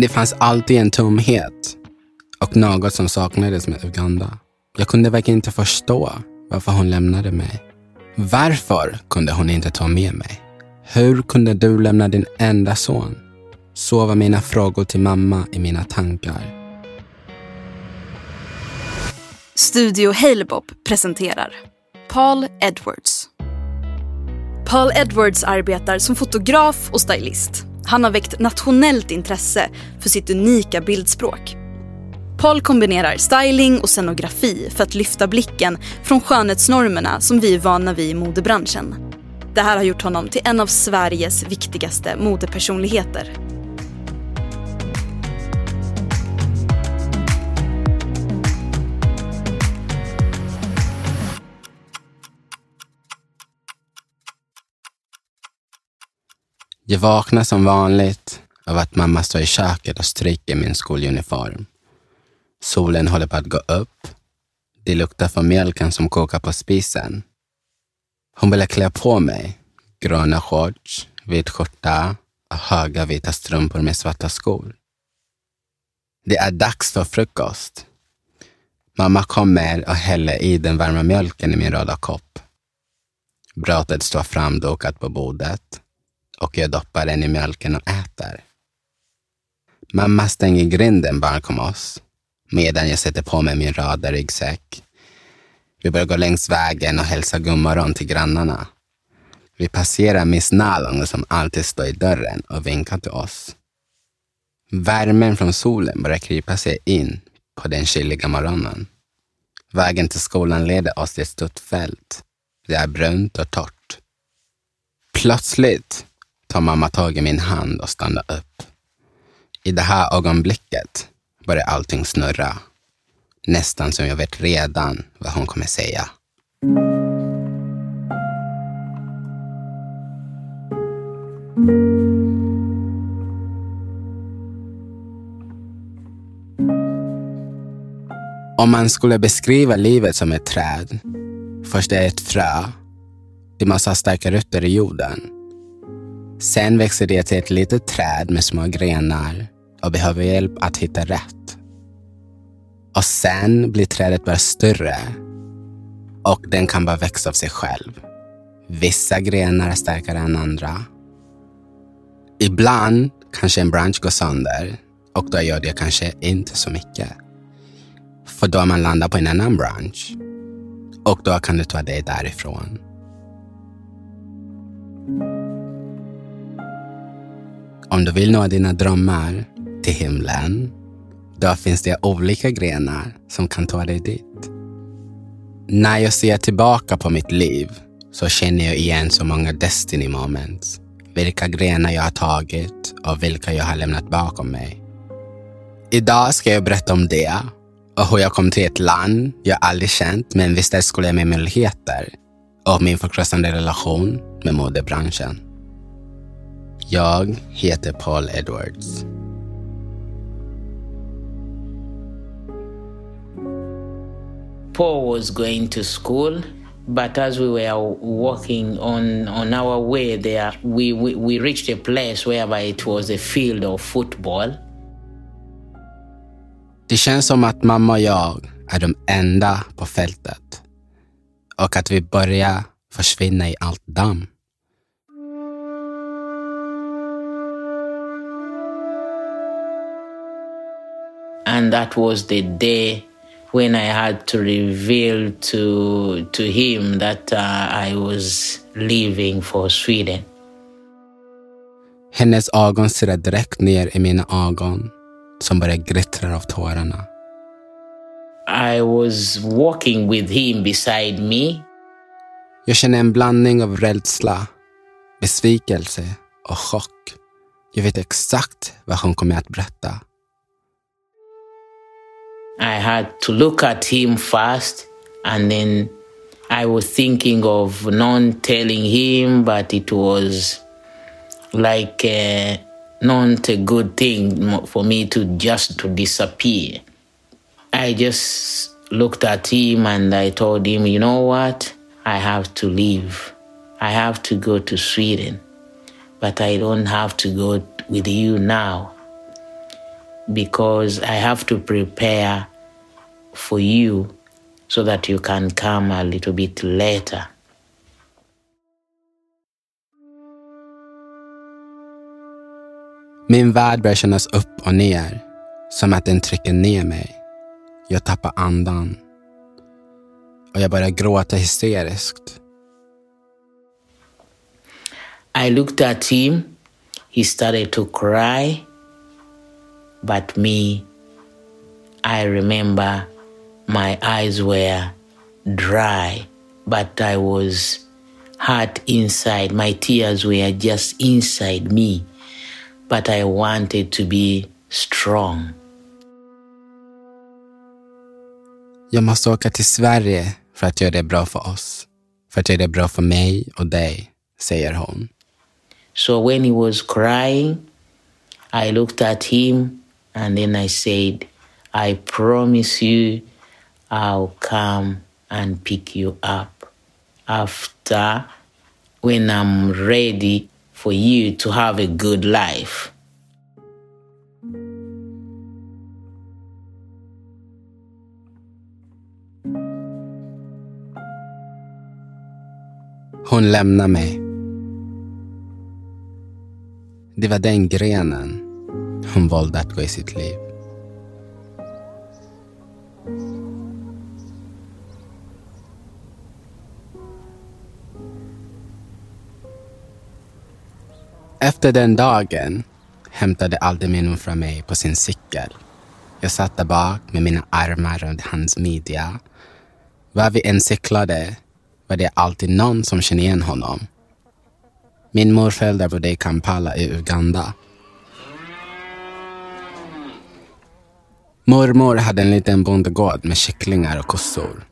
Det fanns alltid en tomhet och något som saknades med Uganda. Jag kunde verkligen inte förstå varför hon lämnade mig. Varför kunde hon inte ta med mig? Hur kunde du lämna din enda son? Så var mina frågor till mamma i mina tankar. Studio Halebop presenterar Paul Edwards. Paul Edwards arbetar som fotograf och stylist. Han har väckt nationellt intresse för sitt unika bildspråk. Paul kombinerar styling och scenografi för att lyfta blicken från skönhetsnormerna som vi är vana vid i modebranschen. Det här har gjort honom till en av Sveriges viktigaste modepersonligheter. Jag vaknar som vanligt av att mamma står i köket och stryker min skoluniform. Solen håller på att gå upp. Det luktar från mjölken som kokar på spisen. Hon ville klä på mig gröna shorts, vit skjorta och höga vita strumpor med svarta skor. Det är dags för frukost. Mamma kommer och häller i den varma mjölken i min röda kopp. Brödet står framdukat på bordet och jag doppar den i mjölken och äter. Mamma stänger grinden bakom oss medan jag sätter på mig min röda ryggsäck. Vi börjar gå längs vägen och hälsa godmorgon till grannarna. Vi passerar Miss Nalong som alltid står i dörren och vinkar till oss. Värmen från solen börjar krypa sig in på den kyliga morgonen. Vägen till skolan leder oss till ett stort fält. Det är brunt och torrt. Plötsligt tar mamma tag i min hand och stannar upp. I det här ögonblicket börjar allting snurra. Nästan som jag vet redan vad hon kommer säga. Om man skulle beskriva livet som ett träd, först är det ett frö. Det måste ha starka rötter i jorden. Sen växer det till ett litet träd med små grenar och behöver hjälp att hitta rätt. Och sen blir trädet bara större och den kan bara växa av sig själv. Vissa grenar är starkare än andra. Ibland kanske en bransch går sönder och då gör det kanske inte så mycket. För då har man landat på en annan bransch och då kan du ta dig därifrån. Om du vill nå dina drömmar till himlen, då finns det olika grenar som kan ta dig dit. När jag ser tillbaka på mitt liv så känner jag igen så många destiny moments. Vilka grenar jag har tagit och vilka jag har lämnat bakom mig. Idag ska jag berätta om det och hur jag kom till ett land jag aldrig känt men visste skulle jag med möjligheter och min förkrossande relation med modebranschen. Jag heter Paul Edwards. Paul was going to school, but as we were walking on, on our way there, we, we, we reached a place whereby it was a field of football. Det känns som att mamma och jag är de enda på fältet och att vi börjar försvinna i allt damm. And that was the day when I had to reveal to, to him that uh, I was leaving for Sweden. Hennes ögon stirrar direkt ner i mina ögon som börjar glittra av tårarna. I was walking with him beside me. Jag känner en blandning av rädsla, besvikelse och chock. Jag vet exakt vad hon kommer att berätta. I had to look at him first, and then I was thinking of not telling him, but it was like uh, not a good thing for me to just to disappear. I just looked at him and I told him, you know what? I have to leave. I have to go to Sweden, but I don't have to go with you now. Because I have to prepare for you so that you can come a little bit later. Min värld börjar kännas upp och ner, som att den trycker ner mig. Jag tappar andan. Och jag börjar gråta hysteriskt. I looked at him. He started to cry. But me, I remember my eyes were dry, but I was hurt inside. My tears were just inside me, but I wanted to be strong. Jag måste åka till Sverige för att göra det bra för oss. För att göra det bra för mig och dig, säger hon. So when he was crying, I looked at him and then I said, I promise you I'll come and pick you up after when I'm ready for you to have a good life. Hon mig. Det var den grenen hon valde att gå i sitt liv. Efter den dagen hämtade Aldemino från mig på sin cykel. Jag satt där bak med mina armar runt hans midja. Var vi än cyklade var det alltid någon som kände igen honom. Min morföräldrar bodde i Kampala i Uganda. Mormor hade en liten bondgård med kycklingar och kossor.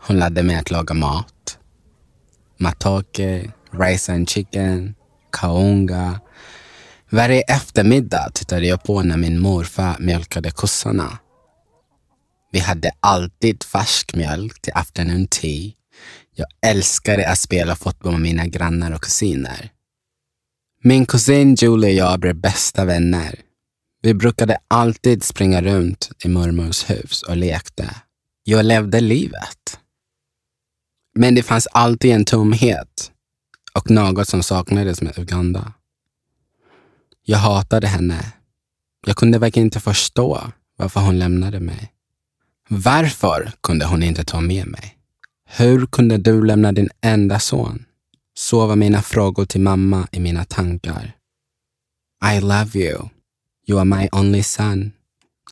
Hon lärde mig att laga mat. Matake, rice and chicken, kaunga. Varje eftermiddag tittade jag på när min morfar mjölkade kossorna. Vi hade alltid färsk mjölk till afternoon tea. Jag älskade att spela fotboll med mina grannar och kusiner. Min kusin Julie och jag blev bästa vänner. Vi brukade alltid springa runt i mormors hus och lekte. Jag levde livet. Men det fanns alltid en tomhet och något som saknades med Uganda. Jag hatade henne. Jag kunde verkligen inte förstå varför hon lämnade mig. Varför kunde hon inte ta med mig? Hur kunde du lämna din enda son? Så var mina frågor till mamma i mina tankar. I love you. You are my only son.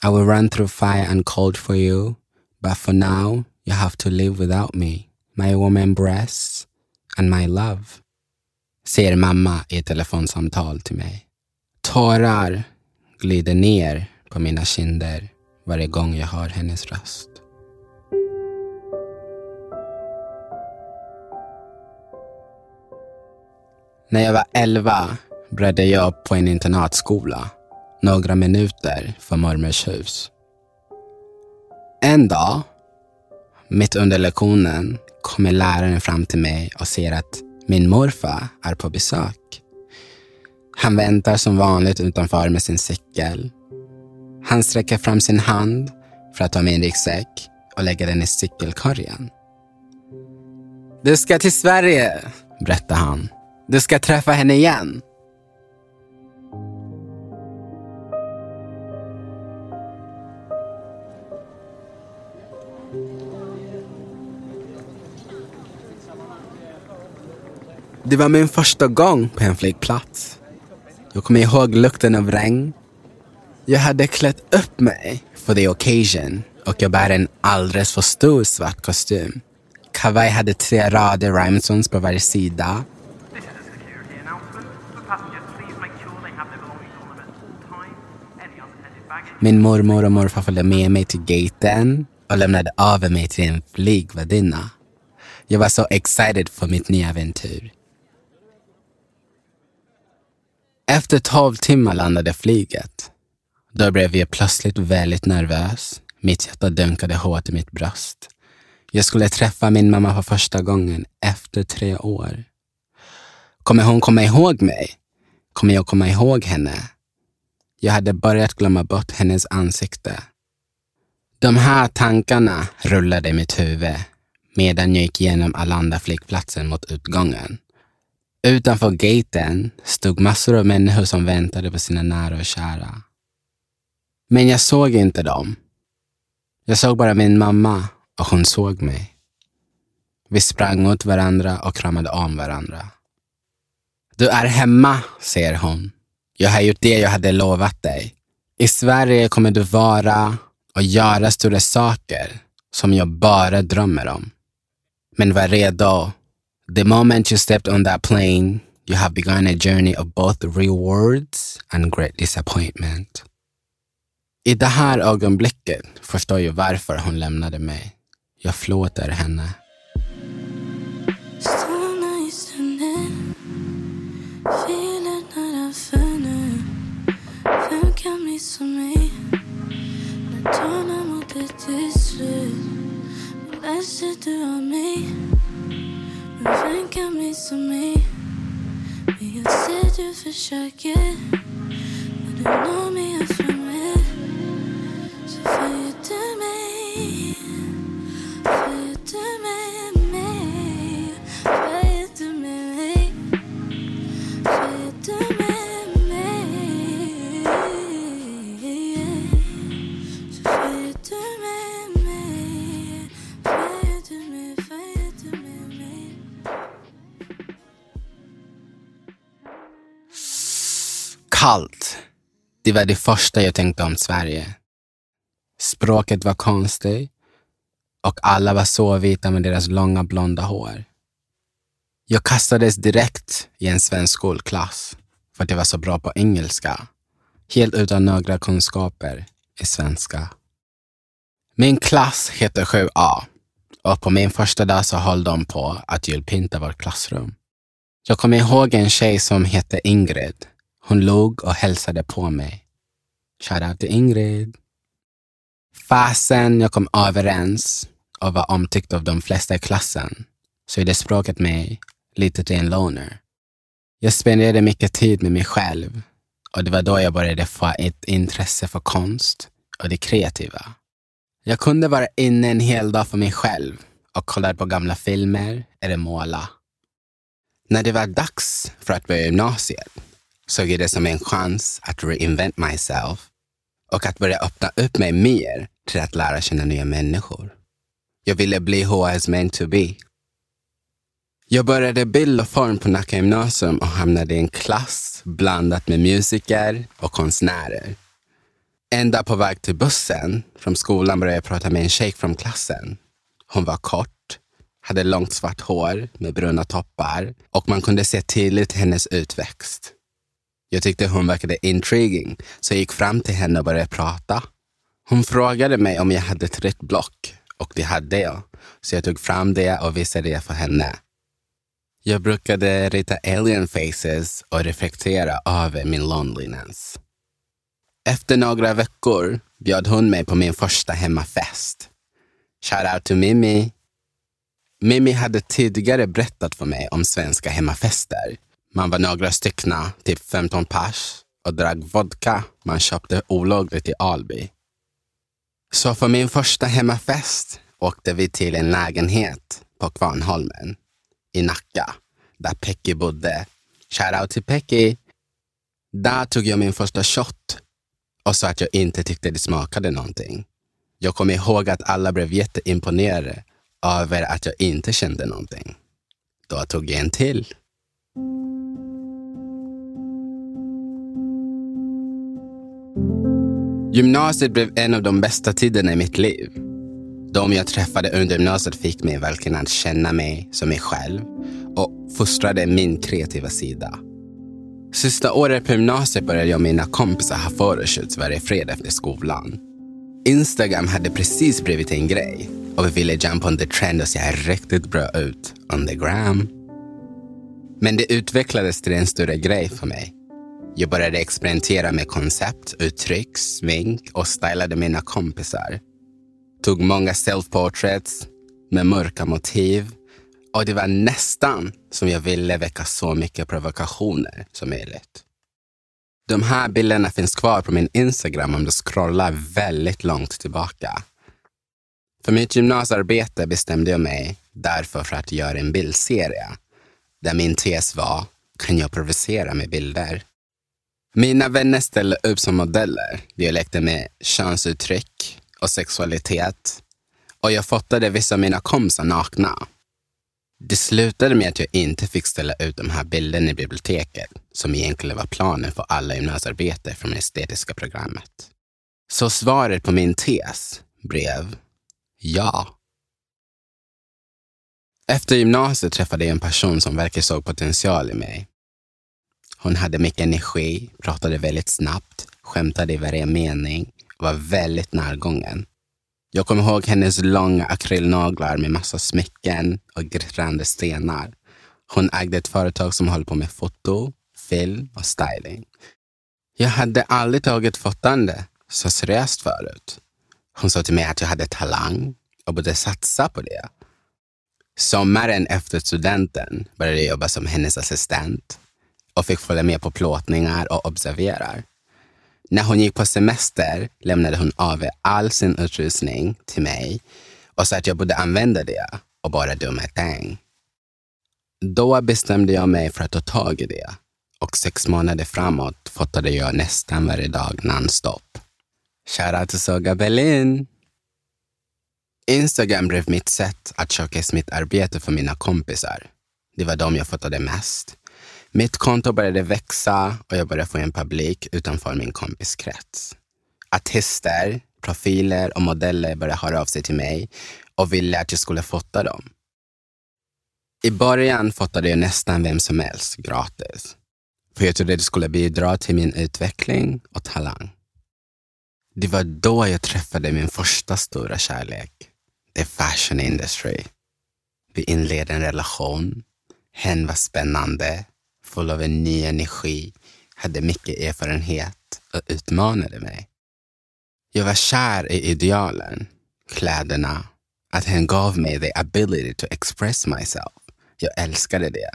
I will run through fire and cold for you, but for now you have to live without me, my woman breasts and my love. Säger mamma i ett telefonsamtal till mig. Tårar glider ner på mina kinder varje gång jag hör hennes röst. När jag var elva började jag på en internatskola några minuter från mormors hus. En dag, mitt under lektionen, kommer läraren fram till mig och ser att min morfar är på besök. Han väntar som vanligt utanför med sin cykel. Han sträcker fram sin hand för att ta min ryggsäck och lägga den i cykelkorgen. Du ska till Sverige, berättar han. Du ska träffa henne igen. Det var min första gång på en flygplats. Jag kommer ihåg lukten av regn. Jag hade klätt upp mig för the occasion och jag bär en alldeles för stor svart kostym. Kavaj hade tre rader rhymesons på varje sida. Min mormor och morfar följde med mig till gaten och lämnade över mig till en flygvärdinna. Jag var så excited för mitt nya äventyr. Efter tolv timmar landade flyget. Då blev jag plötsligt väldigt nervös. Mitt hjärta dunkade hårt i mitt bröst. Jag skulle träffa min mamma för första gången efter tre år. Kommer hon komma ihåg mig? Kommer jag komma ihåg henne? Jag hade börjat glömma bort hennes ansikte. De här tankarna rullade i mitt huvud medan jag gick igenom Arlanda flygplatsen mot utgången. Utanför gaten stod massor av människor som väntade på sina nära och kära. Men jag såg inte dem. Jag såg bara min mamma och hon såg mig. Vi sprang åt varandra och kramade om varandra. Du är hemma, säger hon. Jag har gjort det jag hade lovat dig. I Sverige kommer du vara och göra stora saker som jag bara drömmer om. Men var redo. The moment you stepped on that plane, you have begun a journey of both rewards and great disappointment. I det här ögonblicket förstår jag varför hon lämnade mig. Jag förlåter henne. När tårna mot ett slut läser du av mig? Men vem kan missa mig? Men jag ser du Men du når Det var det första jag tänkte om Sverige. Språket var konstigt och alla var så vita med deras långa blonda hår. Jag kastades direkt i en svensk skolklass för att jag var så bra på engelska, helt utan några kunskaper i svenska. Min klass heter 7A och på min första dag så höll de på att julpynta vårt klassrum. Jag kommer ihåg en tjej som hette Ingrid. Hon log och hälsade på mig. Shoutout till Ingrid. Fasen jag kom överens och var omtyckt av de flesta i klassen så det språket mig lite till en loner. Jag spenderade mycket tid med mig själv och det var då jag började få ett intresse för konst och det kreativa. Jag kunde vara inne en hel dag för mig själv och kolla på gamla filmer eller måla. När det var dags för att börja gymnasiet såg jag det som en chans att reinvent myself och att börja öppna upp mig mer till att lära känna nya människor. Jag ville bli who I was meant to be. Jag började bild och form på Nacka gymnasium och hamnade i en klass blandat med musiker och konstnärer. Ända på väg till bussen från skolan började jag prata med en tjej från klassen. Hon var kort, hade långt svart hår med bruna toppar och man kunde se tydligt hennes utväxt. Jag tyckte hon verkade intriguing så jag gick fram till henne och började prata. Hon frågade mig om jag hade ett rött block och det hade jag. Så jag tog fram det och visade det för henne. Jag brukade rita alien faces och reflektera över min loneliness. Efter några veckor bjöd hon mig på min första hemmafest. Shout out to Mimi. Mimi hade tidigare berättat för mig om svenska hemmafester. Man var några stycken, typ 15 pers och drack vodka man köpte olagligt i Alby. Så för min första hemmafest åkte vi till en lägenhet på Kvarnholmen i Nacka, där Pekki bodde. Shoutout till Pekki! Där tog jag min första shot och sa att jag inte tyckte det smakade någonting. Jag kommer ihåg att alla blev jätteimponerade över att jag inte kände någonting. Då tog jag en till. Gymnasiet blev en av de bästa tiderna i mitt liv. De jag träffade under gymnasiet fick mig verkligen att känna mig som mig själv och fostrade min kreativa sida. Sista året på gymnasiet började jag och mina kompisar ha photoshoots varje fredag efter skolan. Instagram hade precis blivit en grej och vi ville jump on the trend och se riktigt bra ut on the gram. Men det utvecklades till en större grej för mig. Jag började experimentera med koncept, uttryck, smink och stylade mina kompisar. Tog många self-portraits med mörka motiv och det var nästan som jag ville väcka så mycket provokationer som möjligt. De här bilderna finns kvar på min Instagram om du scrollar väldigt långt tillbaka. För mitt gymnasiearbete bestämde jag mig därför för att göra en bildserie där min tes var, kan jag provocera med bilder? Mina vänner ställde upp som modeller. Jag lekte med könsuttryck och sexualitet och jag fotade vissa av mina kompisar nakna. Det slutade med att jag inte fick ställa ut de här bilderna i biblioteket, som egentligen var planen för alla gymnasiearbete från det estetiska programmet. Så svaret på min tes blev ja. Efter gymnasiet träffade jag en person som verkar såg potential i mig. Hon hade mycket energi, pratade väldigt snabbt, skämtade i varje mening och var väldigt närgången. Jag kommer ihåg hennes långa akrylnaglar med massa smycken och glittrande stenar. Hon ägde ett företag som höll på med foto, film och styling. Jag hade aldrig tagit fotande så seriöst förut. Hon sa till mig att jag hade talang och borde satsa på det. Sommaren efter studenten började jag jobba som hennes assistent och fick följa med på plåtningar och observera. När hon gick på semester lämnade hon över all sin utrustning till mig och sa att jag borde använda det och bara do my thing. Då bestämde jag mig för att ta tag i det och sex månader framåt fotade jag nästan varje dag nonstop. Shoutout till Soga Berlin! Instagram blev mitt sätt att showcase mitt arbete för mina kompisar. Det var de jag fotade mest. Mitt konto började växa och jag började få en publik utanför min kompiskrets. Artister, profiler och modeller började höra av sig till mig och ville att jag skulle fota dem. I början fotade jag nästan vem som helst gratis. För jag trodde det skulle bidra till min utveckling och talang. Det var då jag träffade min första stora kärlek, the fashion industry. Vi inledde en relation. Hen var spännande, full av en ny energi, hade mycket erfarenhet och utmanade mig. Jag var kär i idealen, kläderna, att hen gav mig the ability to express myself. Jag älskade det.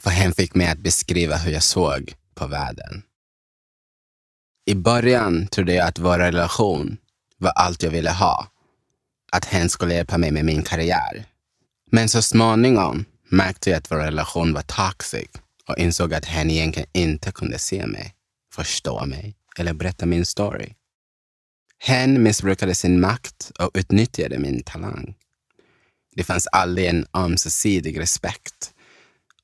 För hen fick mig att beskriva hur jag såg på världen. I början trodde jag att vår relation var allt jag ville ha. Att hen skulle hjälpa mig med min karriär. Men så småningom märkte jag att vår relation var toxic och insåg att hen egentligen inte kunde se mig, förstå mig eller berätta min story. Hen missbrukade sin makt och utnyttjade min talang. Det fanns aldrig en ömsesidig respekt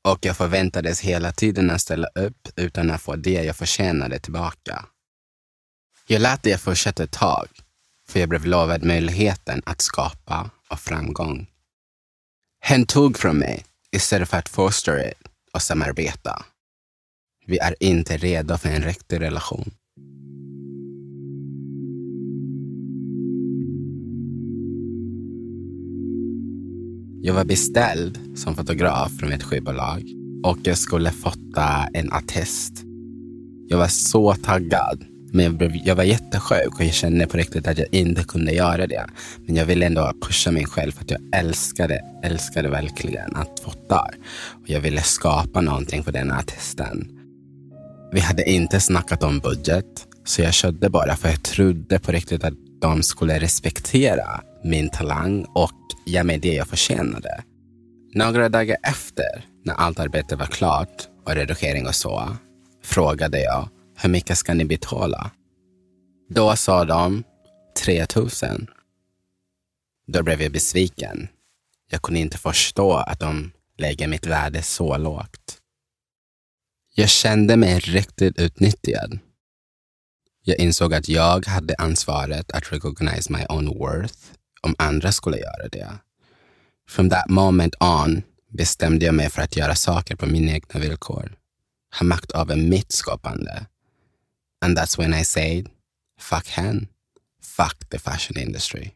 och jag förväntades hela tiden att ställa upp utan att få det jag förtjänade tillbaka. Jag lät det fortsätta ett tag, för jag blev lovad möjligheten att skapa och framgång. Hen tog från mig istället för att foster it och samarbeta. Vi är inte redo för en riktig relation. Jag var beställd som fotograf från ett skivbolag och jag skulle fota en artist. Jag var så taggad, men jag, blev, jag var jättesjuk och jag kände på riktigt att jag inte kunde göra det. Men jag ville ändå pusha mig själv för att jag älskade, älskade verkligen att fota. Och jag ville skapa någonting för den artisten. Vi hade inte snackat om budget, så jag körde bara för jag trodde på riktigt att de skulle respektera min talang och ge mig det jag förtjänade. Några dagar efter, när allt arbete var klart och redigering och så, frågade jag hur mycket ska ni betala? Då sa de 3000. Då blev jag besviken. Jag kunde inte förstå att de lägger mitt värde så lågt. Jag kände mig riktigt utnyttjad. Jag insåg att jag hade ansvaret att recognize my own worth om andra skulle göra det. From that moment on bestämde jag mig för att göra saker på mina egna villkor. Ha makt över mitt skapande. And that's when I said, fuck hen. Fuck the fashion industry.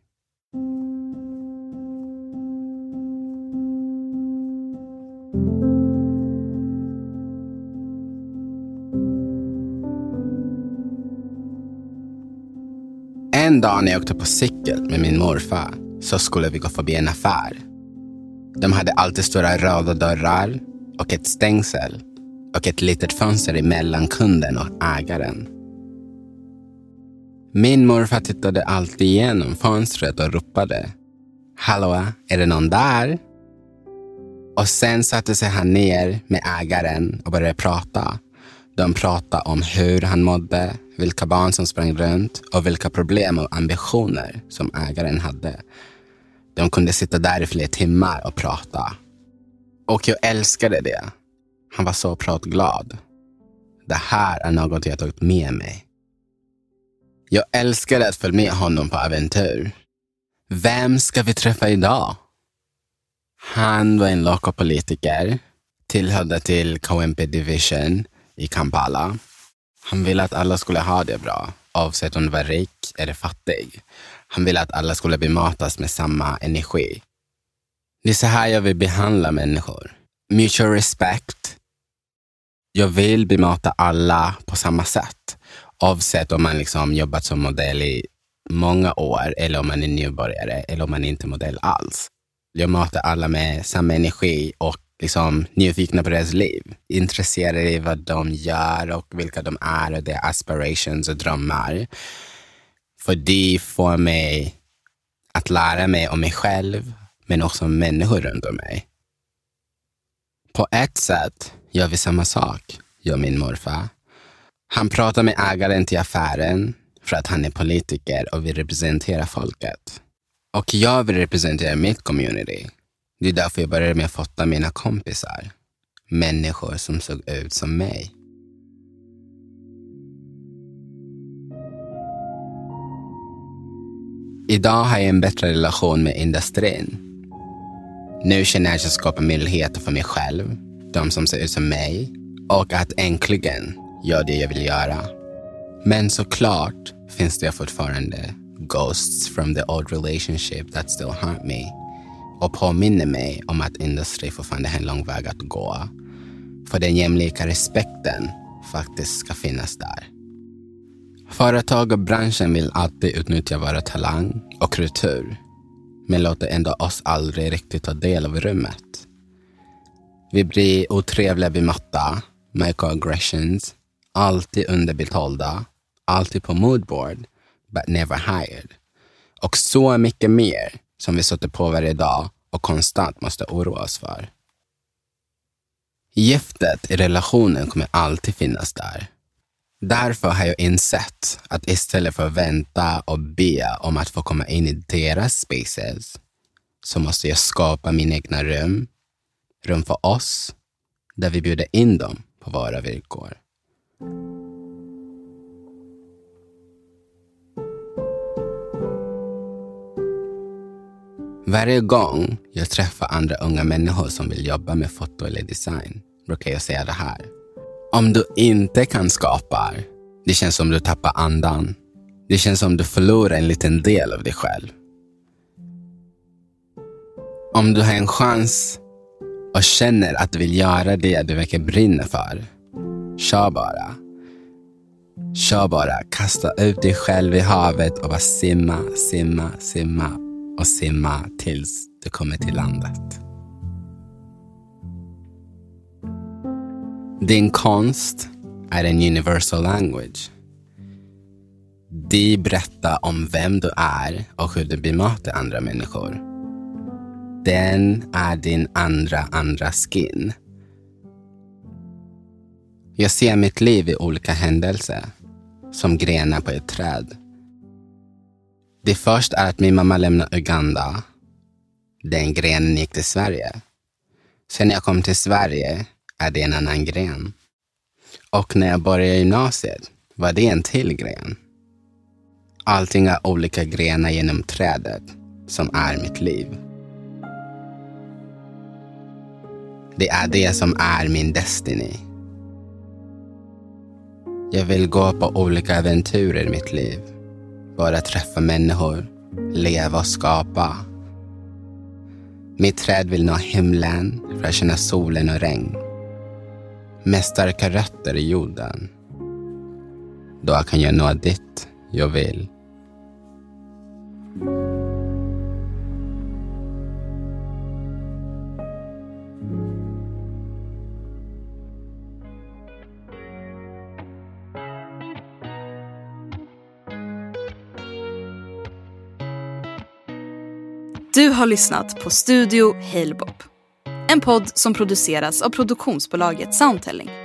En dag när jag åkte på cykel med min morfar så skulle vi gå förbi en affär. De hade alltid stora röda dörrar och ett stängsel och ett litet fönster emellan kunden och ägaren. Min morfar tittade alltid igenom fönstret och ropade Hallå, är det någon där? Och sen satte sig han ner med ägaren och började prata. De pratade om hur han mådde, vilka barn som sprang runt och vilka problem och ambitioner som ägaren hade. De kunde sitta där i flera timmar och prata. Och jag älskade det. Han var så pratglad. Det här är något jag tagit med mig. Jag älskade att följa med honom på äventyr. Vem ska vi träffa idag? Han var en lokalpolitiker, tillhörde till KMP Division i Kampala. Han ville att alla skulle ha det bra, oavsett om du var rik eller fattig. Han ville att alla skulle bematas med samma energi. Det är så här jag vill behandla människor. Mutual respect. Jag vill bemata alla på samma sätt. Oavsett om man liksom jobbat som modell i många år eller om man är nybörjare eller om man inte är modell alls. Jag möter alla med samma energi och liksom nyfikna på deras liv. Intresserade i vad de gör och vilka de är och deras aspirations och drömmar. För det får mig att lära mig om mig själv, men också om människor runt om mig. På ett sätt gör vi samma sak, jag och min morfar. Han pratar med ägaren till affären för att han är politiker och vill representera folket. Och jag vill representera mitt community. Det är därför jag började med att fota mina kompisar. Människor som såg ut som mig. Idag har jag en bättre relation med industrin. Nu känner jag att jag skapar möjligheter för mig själv, de som ser ut som mig och att äntligen gör det jag vill göra. Men såklart finns det fortfarande ghosts from the old relationship that still haunt me och påminner mig om att industri fortfarande har en lång väg att gå. För den jämlika respekten faktiskt ska finnas där. Företag och branschen vill alltid utnyttja våra talang och kultur, men låter ändå oss aldrig riktigt ta del av rummet. Vi blir otrevliga bemötta, microaggressions, alltid underbetalda, alltid på moodboard, but never hired. Och så mycket mer som vi stöter på varje dag och konstant måste oroa oss för. Giftet i relationen kommer alltid finnas där. Därför har jag insett att istället för att vänta och be om att få komma in i deras spaces så måste jag skapa mina egna rum, rum för oss, där vi bjuder in dem på våra villkor. Varje gång jag träffar andra unga människor som vill jobba med foto eller design brukar jag säga det här. Om du inte kan skapa, det känns som du tappar andan. Det känns som du förlorar en liten del av dig själv. Om du har en chans och känner att du vill göra det du verkar brinna för, kör bara. Kör bara, kasta ut dig själv i havet och bara simma, simma, simma och simma tills du kommer till landet. Din konst är en universal language. De berättar om vem du är och hur du bemöter andra människor. Den är din andra, andra skin. Jag ser mitt liv i olika händelser, som grenar på ett träd. Det första är att min mamma lämnade Uganda. Den grenen gick till Sverige. Sen när jag kom till Sverige är det en annan gren. Och när jag började gymnasiet var det en till gren. Allting är olika grenar genom trädet som är mitt liv. Det är det som är min destiny. Jag vill gå på olika äventyr i mitt liv. Bara träffa människor, leva och skapa. Mitt träd vill nå himlen för att känna solen och regn. Med starka rötter i jorden. Då kan jag nå dit jag vill. Du har lyssnat på Studio Halebop. En podd som produceras av produktionsbolaget Soundtelling.